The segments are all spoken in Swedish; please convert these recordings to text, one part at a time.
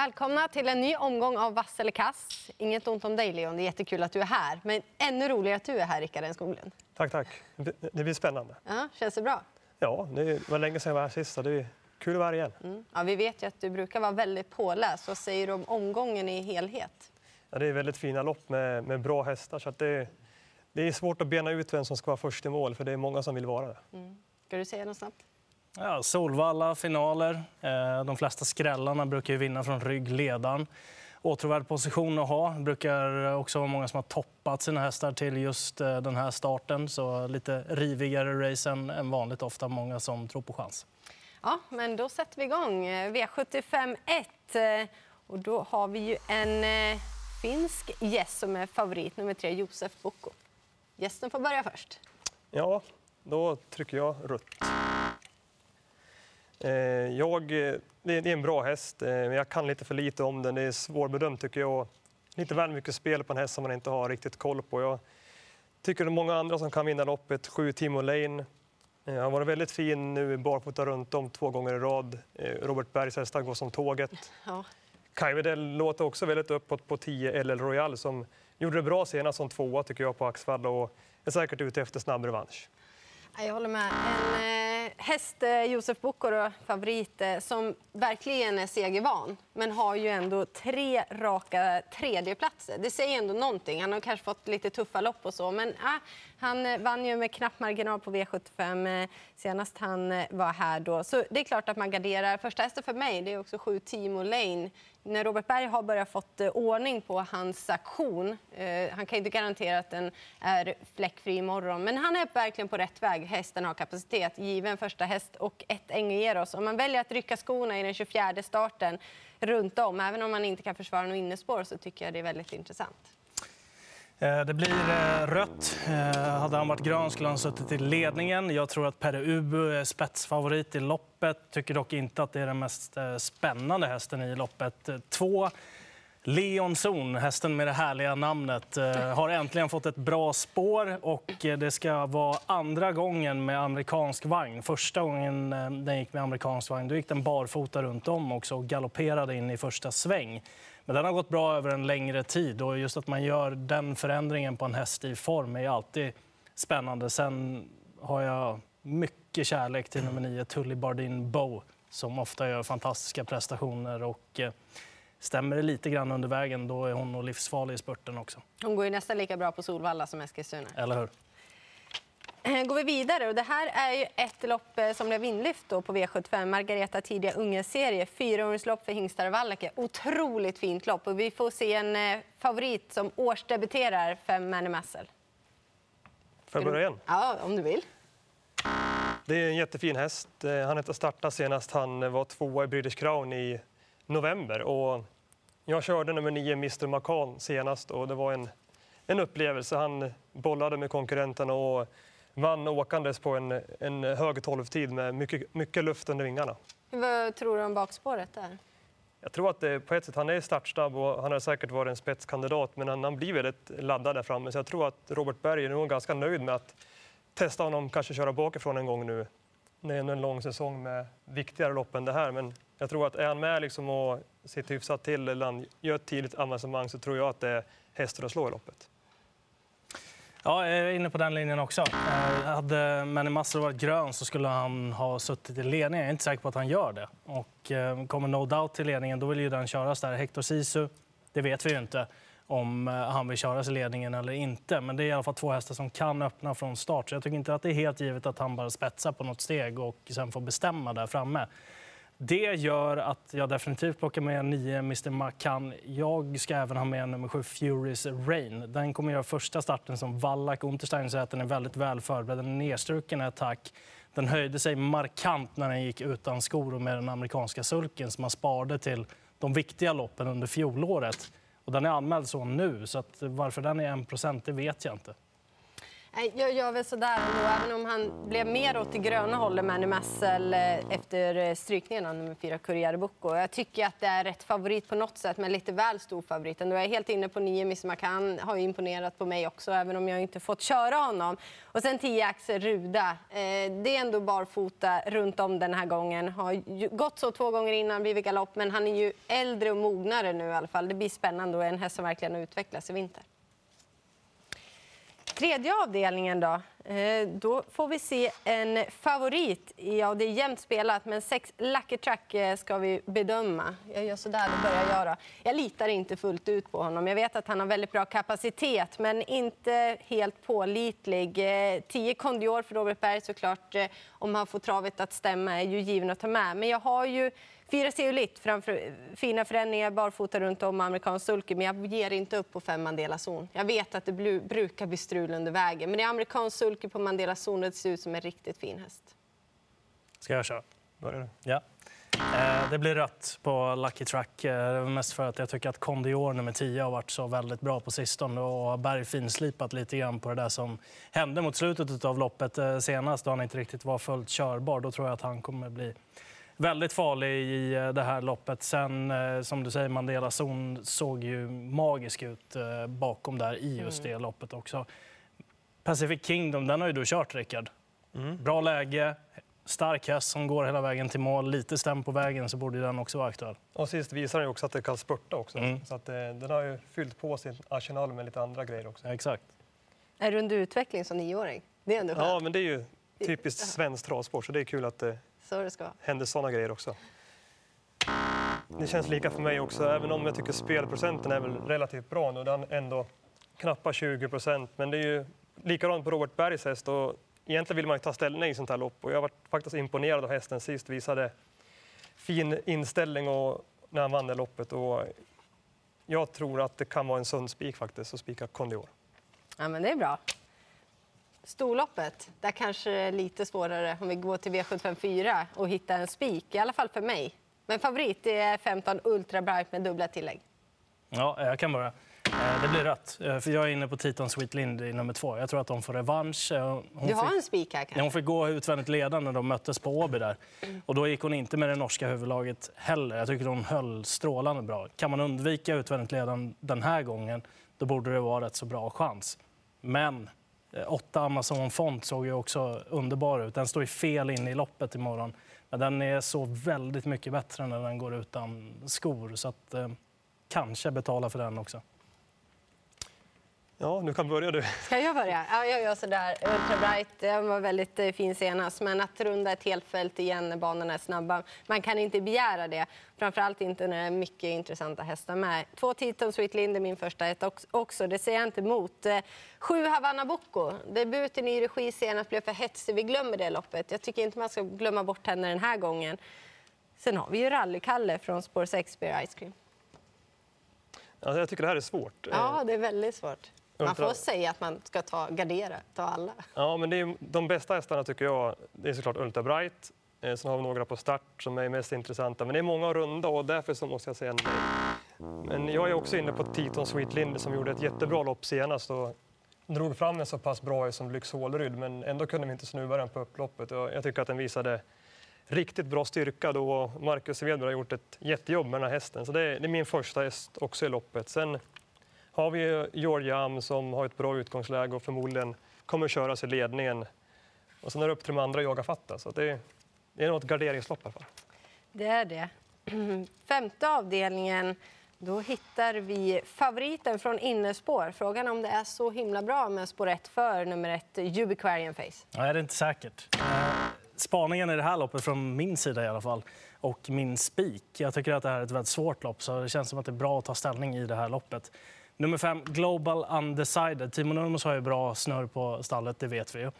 Välkomna till en ny omgång av Vass eller kass. Inget ont om dig, Leon. Det är jättekul att du är här. Men ännu roligare att du är här, Rickard Skoglund. Tack, tack. Det blir spännande. Ja, känns det bra? Ja, det var länge sedan jag var här sist. Det är kul att vara här igen. Mm. Ja, vi vet ju att du brukar vara väldigt påläst. Vad säger du om omgången i helhet? Ja, det är väldigt fina lopp med, med bra hästar. Så det, det är svårt att bena ut vem som ska vara först i mål, för det är många som vill vara det. Mm. Ska du säga något snabbt? Ja, Solvalla, finaler. Eh, de flesta skrällarna brukar ju vinna från ryggledaren. Åtråvärd position att ha. Det brukar också vara många som har toppat sina hästar till just eh, den här starten. Så lite rivigare race än vanligt. Ofta många som tror på chans. Ja, men då sätter vi igång. V75 1. Och då har vi ju en finsk gäst som är favorit, nummer tre, Josef Boko. Gästen får börja först. Ja, då trycker jag rött. Eh, jag, det är en bra häst, eh, men jag kan lite för lite om den. Det är svårbedömt tycker jag. Lite väl mycket spel på en häst som man inte har riktigt koll på. Jag tycker det är många andra som kan vinna loppet. Sju Timo Lane. Han eh, har varit väldigt fin nu barfota runt om två gånger i rad. Robert Bergs hästar går som tåget. Ja. Kajvedel låter också väldigt uppåt på 10 LL Royal som gjorde det bra senast som tvåa tycker jag på Axvalla och är säkert ute efter snabb revansch. Jag håller med. En, Eh, häst, eh, Josef Bokoro, favorit, eh, som verkligen är segervan men har ju ändå tre raka tredjeplatser. Det säger ändå någonting. Han har kanske fått lite tuffa lopp och så, men äh, han vann ju med knapp marginal på V75 senast han var här. Då. Så det är klart att man garderar. Första hästen för mig det är också sju Timo Lane när Robert Berg har börjat fått eh, ordning på hans aktion, eh, han kan inte garantera att den är fläckfri imorgon, men han är verkligen på rätt väg. Hästen har kapacitet, given första häst och ett Engeros. Om man väljer att rycka skorna i den 24 starten runt om, även om man inte kan försvara något innespår, så tycker jag det är väldigt intressant. Eh, det blir eh, rött. Eh, hade han varit grön skulle han suttit i ledningen. Jag tror att Per Ubu är spetsfavorit i loppet. Tycker dock inte att det är den mest spännande hästen i loppet. Två Leon Zon, hästen med det härliga namnet, eh, har äntligen fått ett bra spår. och eh, Det ska vara andra gången med amerikansk vagn. Första gången eh, den gick med amerikansk vagn då gick den barfota runt om också och galopperade in i första sväng. Men den har gått bra över en längre tid och just att man gör den förändringen på en häst i form är alltid spännande. Sen har jag mycket kärlek till nummer 9, Tully Bardin Bow som ofta gör fantastiska prestationer. Och, eh, Stämmer det lite grann under vägen, då är hon nog livsfarlig i spurten också. Hon går ju nästan lika bra på Solvalla som Eskilstuna. Eller hur? Eh, går vi vidare. Och det här är ju ett lopp eh, som blev inlyft då på V75. Margareta tidiga ungeserie. Fyraåringslopp för hingstar och Wallacke. Otroligt fint lopp. Och vi får se en eh, favorit som årsdebuterar för Manny Massel. Får jag börja igen? Ja, om du vill. Det är en jättefin häst. Han inte startat senast han var tvåa i British Crown i november. Och jag körde nummer nio, Mr Macan, senast och det var en, en upplevelse. Han bollade med konkurrenterna och vann åkandes på en, en hög tolvtid med mycket, mycket luft under vingarna. Vad tror du om bakspåret där? Jag tror att det, på ett sätt, han är startsnabb och han har säkert varit en spetskandidat men han, han blir väldigt laddad där framme. Så jag tror att Robert Berg är nog ganska nöjd med att testa honom, kanske köra bakifrån en gång nu. Det är ändå en lång säsong med viktigare lopp än det här. Men jag tror att är han med liksom och sitter hyfsat till eller han gör ett tidigt avancemang så tror jag att det är hästen att slå i loppet. Ja, jag är inne på den linjen också. Eh, hade Manny Massor varit grön så skulle han ha suttit i ledningen. Jag är inte säker på att han gör det. Och eh, kommer No Doubt till ledningen, då vill ju den köras där. Hector Sisu, det vet vi ju inte om eh, han vill köras i ledningen eller inte. Men det är i alla fall två hästar som kan öppna från start. Så jag tycker inte att det är helt givet att han bara spetsar på något steg och sen får bestämma där framme. Det gör att jag definitivt plockar med 9 Mr Macan. Jag ska även ha med nummer 7 Furious Rain. Den kommer göra första starten som Wallach. Unterstein säger att den är väldigt väl förberedd. Den är nedstruken i attack. Den höjde sig markant när den gick utan skor och med den amerikanska sulken som man sparade till de viktiga loppen under fjolåret. Och den är anmäld så nu, så att varför den är 1 det vet jag inte. Jag gör väl sådär ändå, även om han blev mer åt det gröna hållet med Messel eh, efter eh, strykningen av nummer fyra Corriere Bocco. Jag tycker att det är rätt favorit på något sätt, men lite väl stor favorit ändå. Jag är helt inne på nio Miss McCann, har ju imponerat på mig också, även om jag inte fått köra honom. Och sen 10 Axel Ruda. Eh, det är ändå barfota runt om den här gången. Har gått så två gånger innan, blivit galopp, men han är ju äldre och mognare nu i alla fall. Det blir spännande och en häst som verkligen har utvecklats i vinter. Tredje avdelningen då. Eh, då får vi se en favorit. Ja, det är jämnt spelat, men sex Lucky Track eh, ska vi bedöma. Jag gör så där det börjar göra. Jag litar inte fullt ut på honom. Jag vet att han har väldigt bra kapacitet, men inte helt pålitlig. Eh, 10 Kondior för Robert Berg såklart, om han får travet att stämma, är ju given att ta med. Men jag har ju Fyra lite framför fina förändringar barfota runt om amerikansk sulky, men jag ger inte upp på fem Mandela zon. Jag vet att det blu- brukar bli strul under vägen, men det är amerikansk sulky på Mandela zon och det ser ut som en riktigt fin häst. Ska jag köra? Börjar du? Ja. Eh, det blir rött på Lucky Track. Eh, mest för att jag tycker att Condior nummer 10 har varit så väldigt bra på sistone och har Berg finslipat lite grann på det där som hände mot slutet av loppet eh, senast då han inte riktigt var fullt körbar. Då tror jag att han kommer bli väldigt farlig i eh, det här loppet. Sen, eh, som du säger, Mandela Zon såg ju magisk ut eh, bakom där i just det loppet också. Pacific Kingdom, den har ju du kört, Rickard. Bra läge, stark häst som går hela vägen till mål. Lite stäm på vägen så borde den också vara aktuell. Och sist visar den ju också att det kan spurta också. Mm. Så att, den har ju fyllt på sin arsenal med lite andra grejer också. Exakt. Är du under utveckling som nioåring? Det är ändå skönt. Ja, men det är ju typiskt svensk travsport, så det är kul att det Så det ska händer sådana grejer också. Det känns lika för mig också, även om jag tycker spelprocenten är väl relativt bra nu. Den ändå knappt 20 procent, men det är ju likadant på Robert Bergs häst. Och egentligen vill man ju ta ställning i sånt här lopp och jag var faktiskt imponerad av hästen sist. Visade fin inställning och när han vann det loppet. Och jag tror att det kan vara en sund spik faktiskt, att spika Condior. Ja, men det är bra. Storloppet, där kanske det är lite svårare om vi går till V754 och hittar en spik, i alla fall för mig. Men favorit är 15 Ultra Bright med dubbla tillägg. Ja, jag kan börja. Eh, Det blir rött, eh, för jag är inne på Titan Sweet Lind i nummer två. Jag tror att de får revansch. Eh, Hon Du har fick- en spik här kanske? hon fick gå utvändigt ledande när de möttes på Åby där. Och då gick hon inte med det norska huvudlaget heller. Jag tycker hon höll strålande bra. Kan man undvika utvändigt ledande den här gången, då borde det vara rätt så bra chans. Men Eh, åtta Amazon Font såg ju också underbar ut. Den står ju fel inne i loppet imorgon. Men den är så väldigt mycket bättre när den går utan skor. Så att, eh, kanske betala för den också. Ja, du kan börja du. Ska jag börja? Ja, jag gör sådär. Ultra Bright den var väldigt eh, fin senast, men att runda ett helt fält igen när banorna är snabba, man kan inte begära det. Framförallt inte när det är mycket intressanta hästar med. Två Titon Sweet Lind är min första ett också, det ser jag inte emot. Eh, Sju Havanna Bocco, debuten i regi senast blev för hetsig, vi glömmer det loppet. Jag tycker inte man ska glömma bort henne den här gången. Sen har vi ju Rally-Kalle från spår 6, Bear Ice Cream. Alltså, jag tycker det här är svårt. Ja, det är väldigt svårt. Man får säga att man ska ta, gardera, ta alla. Ja, men det är, de bästa hästarna tycker jag, det är såklart Ultra Bright. Eh, sen har vi några på start som är mest intressanta. Men det är många runda och därför så måste jag säga nej. Men jag är också inne på Titon Sweet Linde som gjorde ett jättebra lopp senast och drog fram en så pass bra som Lyx Håleryd, men ändå kunde vi inte snuva den på upploppet. Jag tycker att den visade riktigt bra styrka då och Marcus Svedberg har gjort ett jättejobb med den här hästen. Så det är, det är min första häst också i loppet. Sen har vi Georgia Am som har ett bra utgångsläge och förmodligen kommer att köras i ledningen. Och sen är det upp till de andra att jaga fatta. Så det, det är nog ett garderingslopp i alla fall. Det är det. Femte avdelningen, då hittar vi favoriten från innespår. Frågan om det är så himla bra med spår 1 för nummer ett, Ubiquarian Face. Ja, det är inte säkert. Eh, Spaningen i det här loppet från min sida i alla fall och min spik. Jag tycker att det här är ett väldigt svårt lopp så det känns som att det är bra att ta ställning i det här loppet. Nummer fem, Global Undecided. Timo Nurmos har ju bra snurr på stallet, det vet vi ju.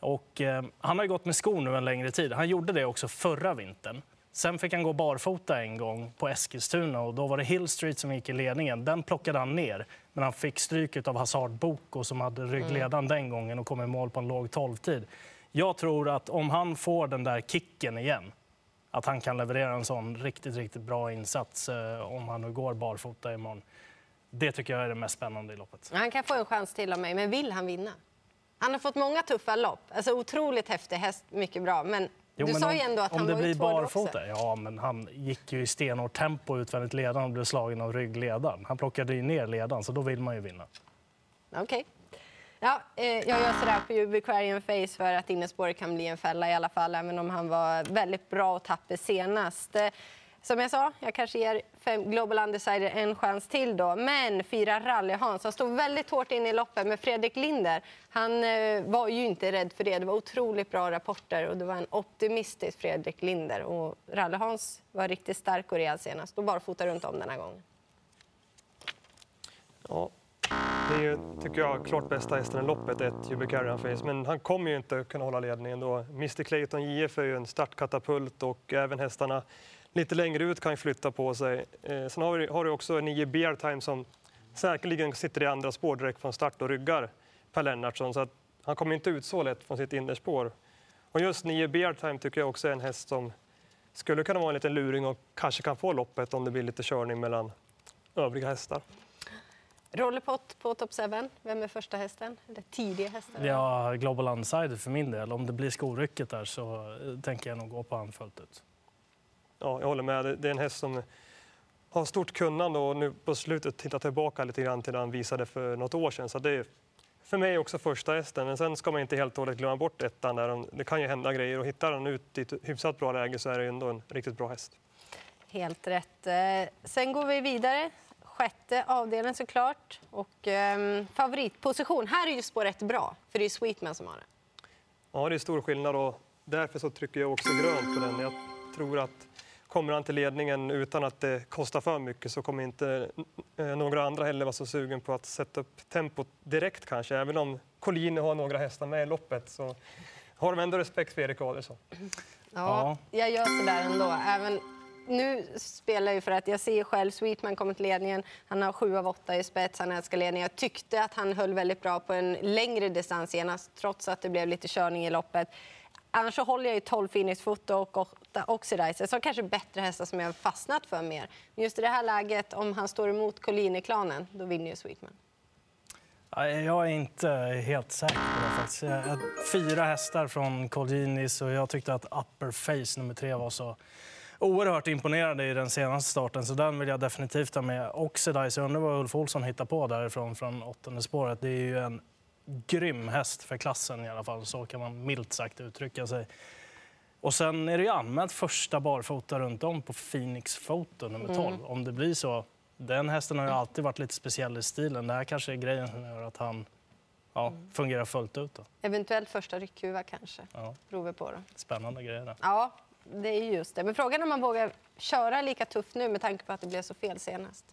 Och, eh, han har gått med skor nu en längre tid. Han gjorde det också förra vintern. Sen fick han gå barfota en gång på Eskilstuna och då var det Hill Street som gick i ledningen. Den plockade han ner, men han fick stryk av Hazard Boko som hade ryggledaren den gången och kom i mål på en låg 12-tid. Jag tror att om han får den där kicken igen, att han kan leverera en sån riktigt, riktigt bra insats eh, om han nu går barfota imorgon. Det tycker jag är det mest spännande i loppet. Han kan få en chans till av mig, men vill han vinna? Han har fått många tuffa lopp. Alltså otroligt häftig häst, mycket bra. Men Jo, du sa om, ju ändå att om han det var blir barfota. Ja, men han gick ju i stenhårt tempo utvändigt ledaren och blev slagen av ryggledaren. Han plockade ju ner ledaren, så då vill man ju vinna. Okej. Ja, eh, jag gör sådär på Ubiquarian Face för att innespåret kan bli en fälla i alla fall, även om han var väldigt bra och tapper senast. Som jag sa, jag kanske ger fem Global Undecided en chans till då. Men fyra Rally-Hans, han stod väldigt hårt in i loppet med Fredrik Linder. Han eh, var ju inte rädd för det. Det var otroligt bra rapporter och det var en optimistisk Fredrik Linder. Och Rally-Hans var riktigt stark och rejäl senast och bara fotade runt om den här gången. Ja, det är ju, tycker jag, klart bästa hästen i loppet, ett Ubiquarian Face. Men han kommer ju inte kunna hålla ledningen då. Mr Clayton JF är ju en startkatapult och även hästarna lite längre ut kan ju flytta på sig. Eh, sen har, vi, har du också nio Bear Time som säkerligen sitter i andra spår direkt från start och ryggar Per Lennartsson. Så att han kommer inte ut så lätt från sitt innerspår. Och just nio Bear Time tycker jag också är en häst som skulle kunna vara en liten luring och kanske kan få loppet om det blir lite körning mellan övriga hästar. Rollerpott på Top 7. Vem är första hästen? Eller tidiga hästen? Ja, Global Undecided för min del. Om det blir skorycket där så eh, tänker jag nog gå på han fullt ut. Ja, jag håller med. Det- är en häst som har stort kunnande och nu på slutet tittar tillbaka lite grann till det han visade för något år sedan. Så det är för mig också första hästen. Men sen ska man inte helt och hållet glömma bort ettan. Där. Det kan ju hända grejer och hittar han ut i ett hyfsat bra läge så är det ändå en riktigt bra häst. Helt rätt. Eh, Sen går vi vidare. Sjätte avdelningen såklart. Och, ehm, favoritposition. Här är ju spår rätt bra, för det är Sweetman som har det. Ja, det är stor skillnad och därför så trycker jag också grönt på den. Jag tror att kommer han till ledningen utan att det kostar för mycket så kommer inte eh, några andra heller vara så sugen på att sätta upp tempot direkt kanske. Även om Collini har några hästar med i loppet så har de ändå respekt för Erik Adelsson. Ja, jag gör så där ändå. Även nu spelar jag ju för att jag ser själv Sweetman kommer till ledningen. Han har sju av åtta i spets, han älskar ledningen. Jag tyckte att han höll väldigt bra på en längre distans senast, trots att det blev lite körning i loppet. Annars så håller jag ju 12 Phoenix Foto och 8 Oxidizer som kanske är bättre hästar som jag har fastnat för mer. Men just i det här läget, om han står emot Collini-klanen, då vinner ju Sweetman. Jag är inte helt säker på det. Faktiskt. Jag Fyra hästar från Colginis och jag tyckte att Upper Face nummer tre var så oerhört imponerande i den senaste starten. Så den vill jag definitivt ha med. Oxidize, jag undrar vad Ulf Olsson hittar på därifrån från åttonde spåret. Det är ju en grym häst för klassen i alla fall. Så kan man milt sagt uttrycka sig. Och sen är det ju anmält första barfota runt om på Phoenix Photo nummer 12. Om det blir så. Den hästen har ju alltid varit lite speciell i stilen. Det här kanske är grejen som gör att han ja, fungerar fullt ut. Då. Eventuellt första ryckhuva kanske, Ja, vi på. Det. spännande grejer. Där. Ja, det är just det. Men frågan är om man vågar köra lika tufft nu med tanke på att det blev så fel senast.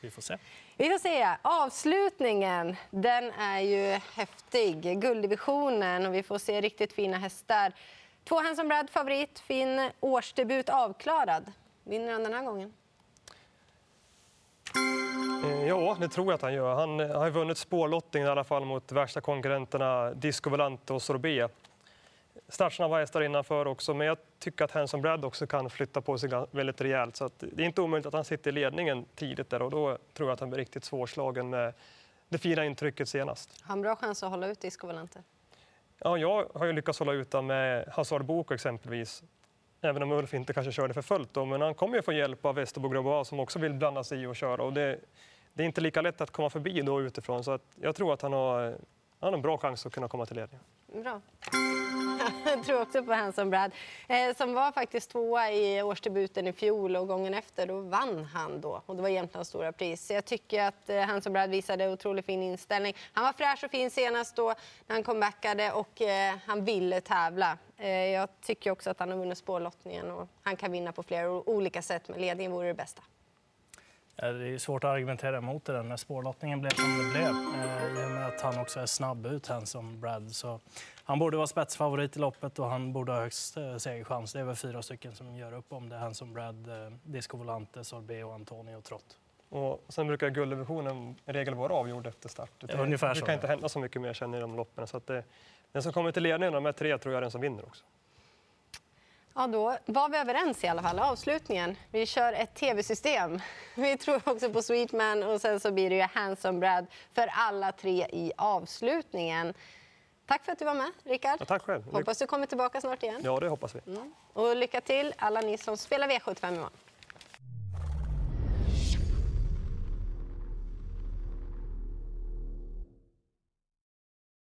Vi får se. Vi får se. Avslutningen den är ju häftig. Gulddivisionen och vi får se riktigt fina hästar. Två Hanson Brad favorit, fin årsdebut avklarad. Vinner han den här gången? Eh, Ja, det tror jag att han gör. Han eh, har vunnit spårlottningen i alla fall mot värsta konkurrenterna Disco Volante och Sorbet. Startsnabba hästar innanför också, men jag tycker att Hanson Brad också kan flytta på sig väldigt rejält. Så det är inte omöjligt att han sitter i ledningen tidigt där och då tror jag att han blir riktigt svårslagen med det fina intrycket senast. Har han bra chans att hålla ut Disco Volante? Ja, jag har ju lyckats hålla ut med Hazard Boko exempelvis. Även om Ulf inte kanske körde för fullt då, men han kommer ju få hjälp av Grobois som också vill blanda sig i och köra. Och det, det är inte lika lätt att komma förbi då utifrån, så att jag tror att han har, han har en bra chans att kunna komma till ledningen. Bra. Jag tror också på Hanson Brad, eh, som var faktiskt tvåa i årsdebuten i fjol och gången efter då vann han då. Och det var Jämtlands stora pris. Så jag tycker att eh, Hanson Brad visade otroligt fin inställning. Han var fräsch och fin senast då när han comebackade och eh, han ville tävla. Eh, jag tycker också att han har vunnit spårlottningen och han kan vinna på flera olika sätt, men ledningen vore det bästa. Det är svårt att argumentera emot det där när spårlottningen blev som det blev. Eh, I och med att han också är snabb ut, han som Brad. Så han borde vara spetsfavorit i loppet och han borde ha högst eh, segerchans. Det är väl fyra stycken som gör upp om det. Han som Brad, eh, Disco Volante, Sorbet och Antonio Trott. Och sen brukar gulddivisionen i regel vara avgjord efter start. Det Ja, ungefär brukar så, inte hända så mycket mer sen i de loppen. Så att det, den som kommer till ledningen av de här tre tror jag är den som vinner också. Ja, då var vi överens i alla fall. Avslutningen. Vi kör ett tv-system. Vi tror också på Sweetman och sen så blir det ju Handsome Brad för alla tre i avslutningen. Tack för att du var med, Rickard. Ja, tack själv. Hoppas du kommer tillbaka snart igen. Ja, det hoppas vi. Och lycka till alla ni som spelar V75 imorgon.